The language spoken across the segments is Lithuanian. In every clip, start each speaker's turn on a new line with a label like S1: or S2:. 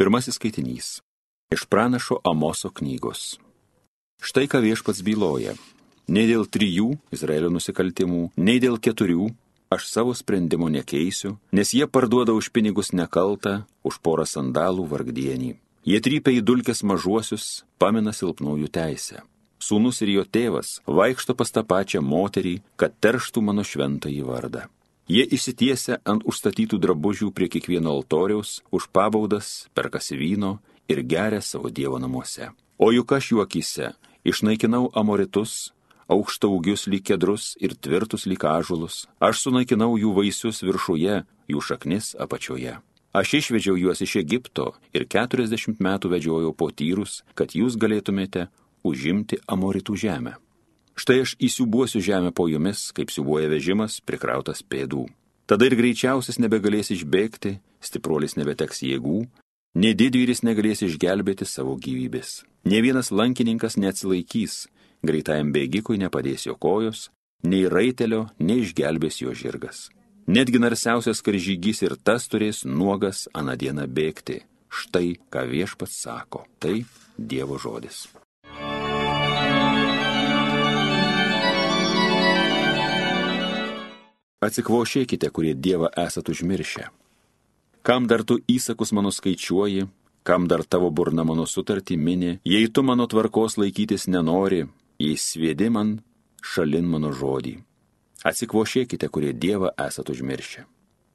S1: Pirmasis skaitinys. Iš pranašo Amoso knygos. Štai ką viešpats byloja. Nei dėl trijų Izraelio nusikaltimų, nei dėl keturių aš savo sprendimo nekeisiu, nes jie parduoda už pinigus nekaltą, už porą sandalų vargdienį. Jie trypia į dulkes mažuosius, pamina silpnųjų teisę. Sūnus ir jo tėvas vaikšto pas tą pačią moterį, kad terštų mano šventąjį vardą. Jie įsitiesia ant užstatytų drabužių prie kiekvieno altoriaus, už pabaudas, perkasi vyno ir geria savo Dievo namuose. O juk aš juokyse išnaikinau amoritus, aukštaugius lyg kedrus ir tvirtus lyg ažulus. Aš sunaikinau jų vaisius viršuje, jų šaknis apačioje. Aš išvedžiau juos iš Egipto ir keturiasdešimt metų vedžiojau po tyrus, kad jūs galėtumėte užimti amoritų žemę. Štai aš įsiubuosiu žemę po jumis, kaip siubuoja vežimas prikrautas pėdų. Tada ir greičiausias nebegalės išbėgti, stipruolis nebeteks jėgų, nei didvyris negalės išgelbėti savo gyvybės. Ne vienas lankininkas neatsilaikys, greitajam bėgikui nepadės jo kojos, nei raitelio neišgelbės jo žirgas. Netgi narsiausias karžygys ir tas turės nuogas aną dieną bėgti. Štai ką viešpats sako. Tai Dievo žodis. Atsikvošėkite, kurie Dievą esat užmiršę. Kam dar tu įsakus mano skaičiuoji, kam dar tavo burna mano sutartį mini, jei tu mano tvarkos laikytis nenori, jei svėdi man, šalin mano žodį. Atsikvošėkite, kurie Dievą esat užmiršę.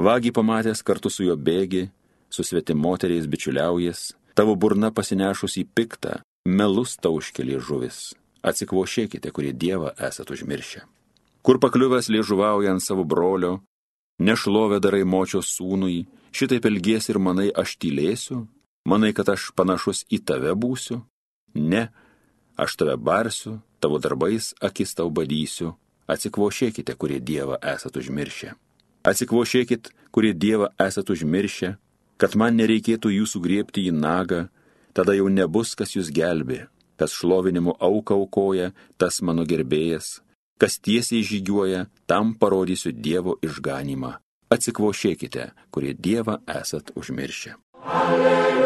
S1: Vagi pamatęs kartu su juo bėgi, su svetim moteriais bičiuliaujas, tavo burna pasinešus į piktą, melus tauškelį žuvis. Atsikvošėkite, kurie Dievą esat užmiršę kur pakliuvęs liežuvauja ant savo brolio, nešlovė darai močios sūnui, šitaip elgies ir manai aš tylėsiu, manai, kad aš panašus į tave būsiu? Ne, aš tave barsiu, tavo darbais akis tau badysiu, atsikvošėkite, kurie Dievą esat užmiršę. Atsikvošėkit, kurie Dievą esat užmiršę, kad man nereikėtų jūsų griebti į nagą, tada jau nebus, kas jūs gelbė, kas šlovinimo auką aukoja, tas mano gerbėjas, Kas tiesiai žygiuoja, tam parodysiu Dievo išganimą. Atsikvošėkite, kurie Dievą esat užmiršę. Alleluja.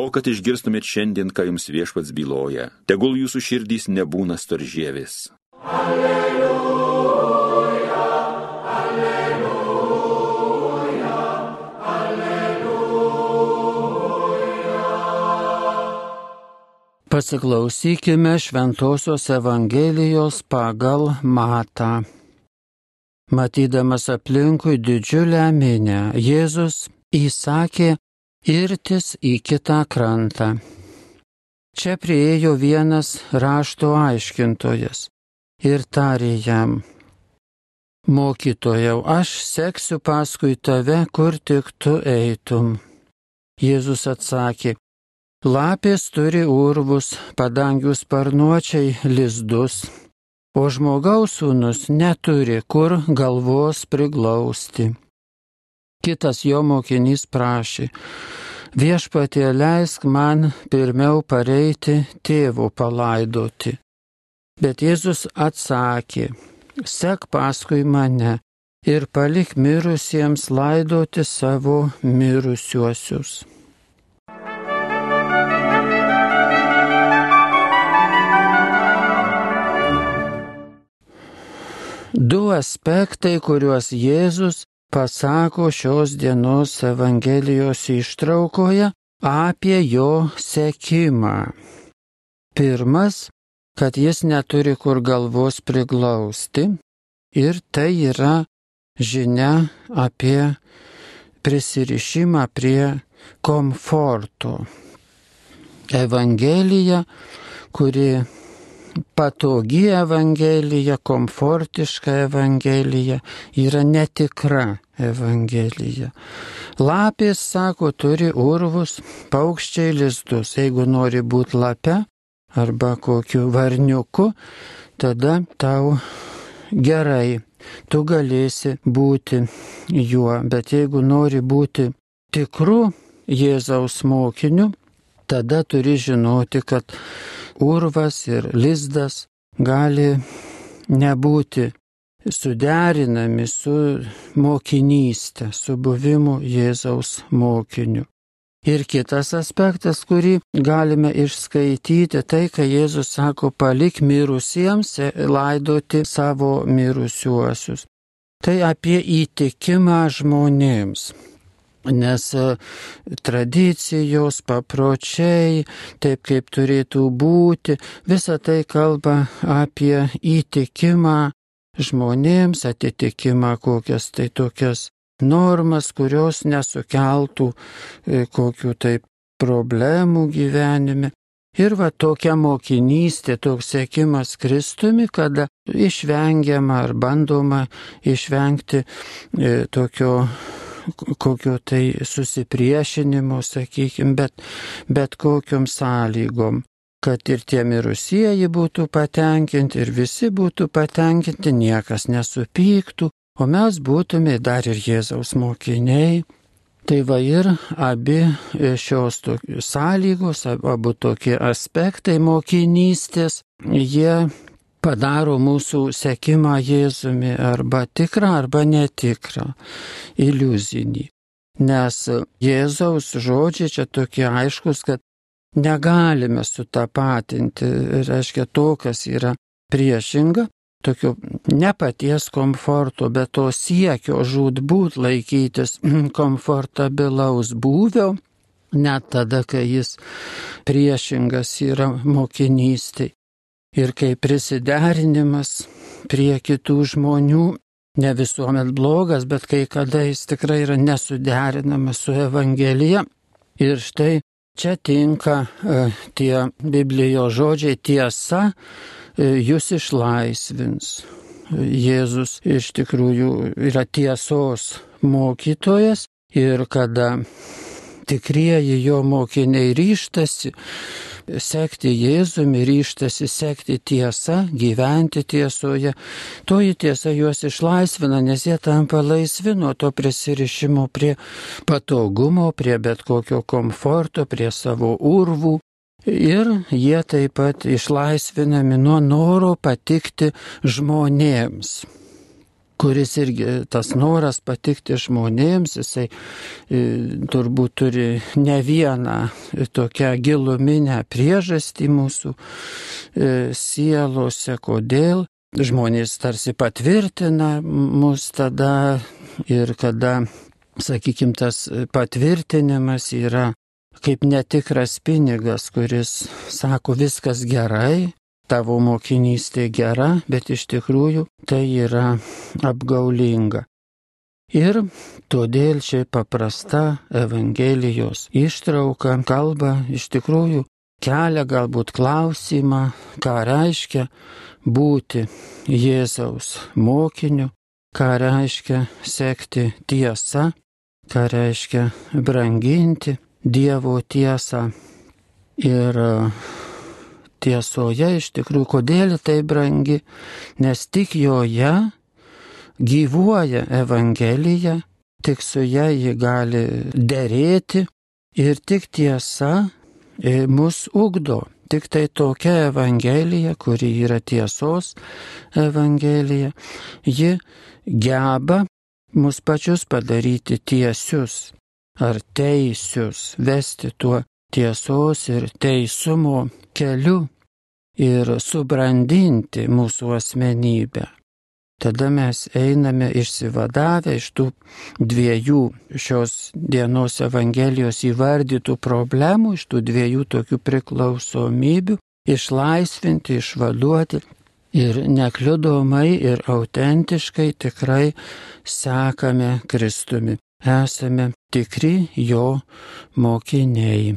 S1: O kad išgirstumėt šiandien, ką jums viešpats byloja, tegul jūsų širdys nebūna storžėvis. Alleluja.
S2: Pasiklausykime Šventojios Evangelijos pagal Matą. Matydamas aplinkui didžiulę minę, Jėzus įsakė irtis į kitą krantą. Čia priejo vienas rašto aiškintojas ir tarė jam, Mokytojau, aš seksiu paskui tave, kur tik tu eitum. Jėzus atsakė, Lapės turi urvus, padangių sparnuočiai lizdus, o žmogaus sūnus neturi kur galvos priglausti. Kitas jo mokinys prašė, viešpatie leisk man pirmiau pareiti tėvų palaidoti. Bet Jėzus atsakė, sek paskui mane ir palik mirusiems laidoti savo mirusiuosius. Du aspektai, kuriuos Jėzus pasako šios dienos Evangelijos ištraukoje apie jo sekimą. Pirmas, kad jis neturi kur galvos priglausti ir tai yra žinia apie prisirišimą prie komforto. Evangelija, kuri patogi Evangelija, komfortiška Evangelija yra netikra Evangelija. Lapės, sako, turi urvus, paukščiai lizdus. Jeigu nori būti lape arba kokiu varniuku, tada tau gerai, tu galėsi būti juo. Bet jeigu nori būti tikru Jėzaus mokiniu, tada turi žinoti, kad urvas ir lizdas gali nebūti suderinami su mokinystė, su buvimu Jėzaus mokiniu. Ir kitas aspektas, kurį galime išskaityti, tai, kai Jėzus sako, palik mirusiems laidoti savo mirusiuosius. Tai apie įtikimą žmonėms nes tradicijos, papročiai, taip kaip turėtų būti, visa tai kalba apie įtikimą žmonėms, atitikimą kokias tai tokias normas, kurios nesukeltų kokių tai problemų gyvenime. Ir va tokia mokinystė, toks sėkimas Kristumi, kada išvengiama ar bandoma išvengti e, tokio kokio tai susipriešinimo, sakykime, bet, bet kokiom sąlygom kad ir tie mirusieji būtų patenkinti, ir visi būtų patenkinti, niekas nesupyktų, o mes būtume dar ir Jėzaus mokiniai. Tai va ir abi šios sąlygos, abu tokie aspektai mokinystės, jie padaro mūsų sekimą Jėzumi arba tikrą, arba netikrą, iliuzinį. Nes Jėzaus žodžiai čia tokie aiškus, kad negalime sutapatinti, reiškia, to, kas yra priešinga, tokio ne paties komforto, bet to siekio žūtbūt laikytis komfortabilaus būvio, net tada, kai jis priešingas yra mokinystė ir kaip prisiderinimas prie kitų žmonių, ne visuomet blogas, bet kai kada jis tikrai yra nesuderinamas su Evangelija. Ir štai čia tinka e, tie Biblijos žodžiai tiesa, e, jūs išlaisvins. Jėzus iš tikrųjų yra tiesos mokytojas ir kada tikrieji jo mokiniai ryštasi sekti Jėzumi, ryštasi sekti tiesą, gyventi tiesoje, toji tiesa juos išlaisvina, nes jie tampa laisvi nuo to prisirišimo prie patogumo, prie bet kokio komforto, prie savo urvų. Ir jie taip pat išlaisvinami nuo noro patikti žmonėms kuris irgi tas noras patikti žmonėms, jisai e, turbūt turi ne vieną tokią giluminę priežastį mūsų e, sielose, kodėl? Žmonės tarsi patvirtina mus tada ir kada, sakykime, tas patvirtinimas yra kaip netikras pinigas, kuris sako viskas gerai, tavo mokinystė gera, bet iš tikrųjų tai yra apgaulinga. Ir todėl čia paprasta Evangelijos ištrauka kalba iš tikrųjų kelia galbūt klausimą, ką reiškia būti Jėzaus mokiniu, ką reiškia sekti tiesą, ką reiškia branginti Dievo tiesą. Ir tiesoje iš tikrųjų, kodėl tai brangi, nes tik joje gyvuoja Evangelija, tik su ją ji gali dėrėti ir tik tiesa e, mus ugdo. Tik tai tokia Evangelija, kuri yra tiesos Evangelija, ji geba mus pačius padaryti tiesius ar teisius, vesti tuo tiesos ir teisumo keliu ir subrandinti mūsų asmenybę. Tada mes einame išsivadavę iš tų dviejų šios dienos Evangelijos įvardytų problemų, iš tų dviejų tokių priklausomybių, išlaisvinti, išvaduoti ir nekliudomai ir autentiškai tikrai sekame Kristumi. Esame tikri jo mokiniai.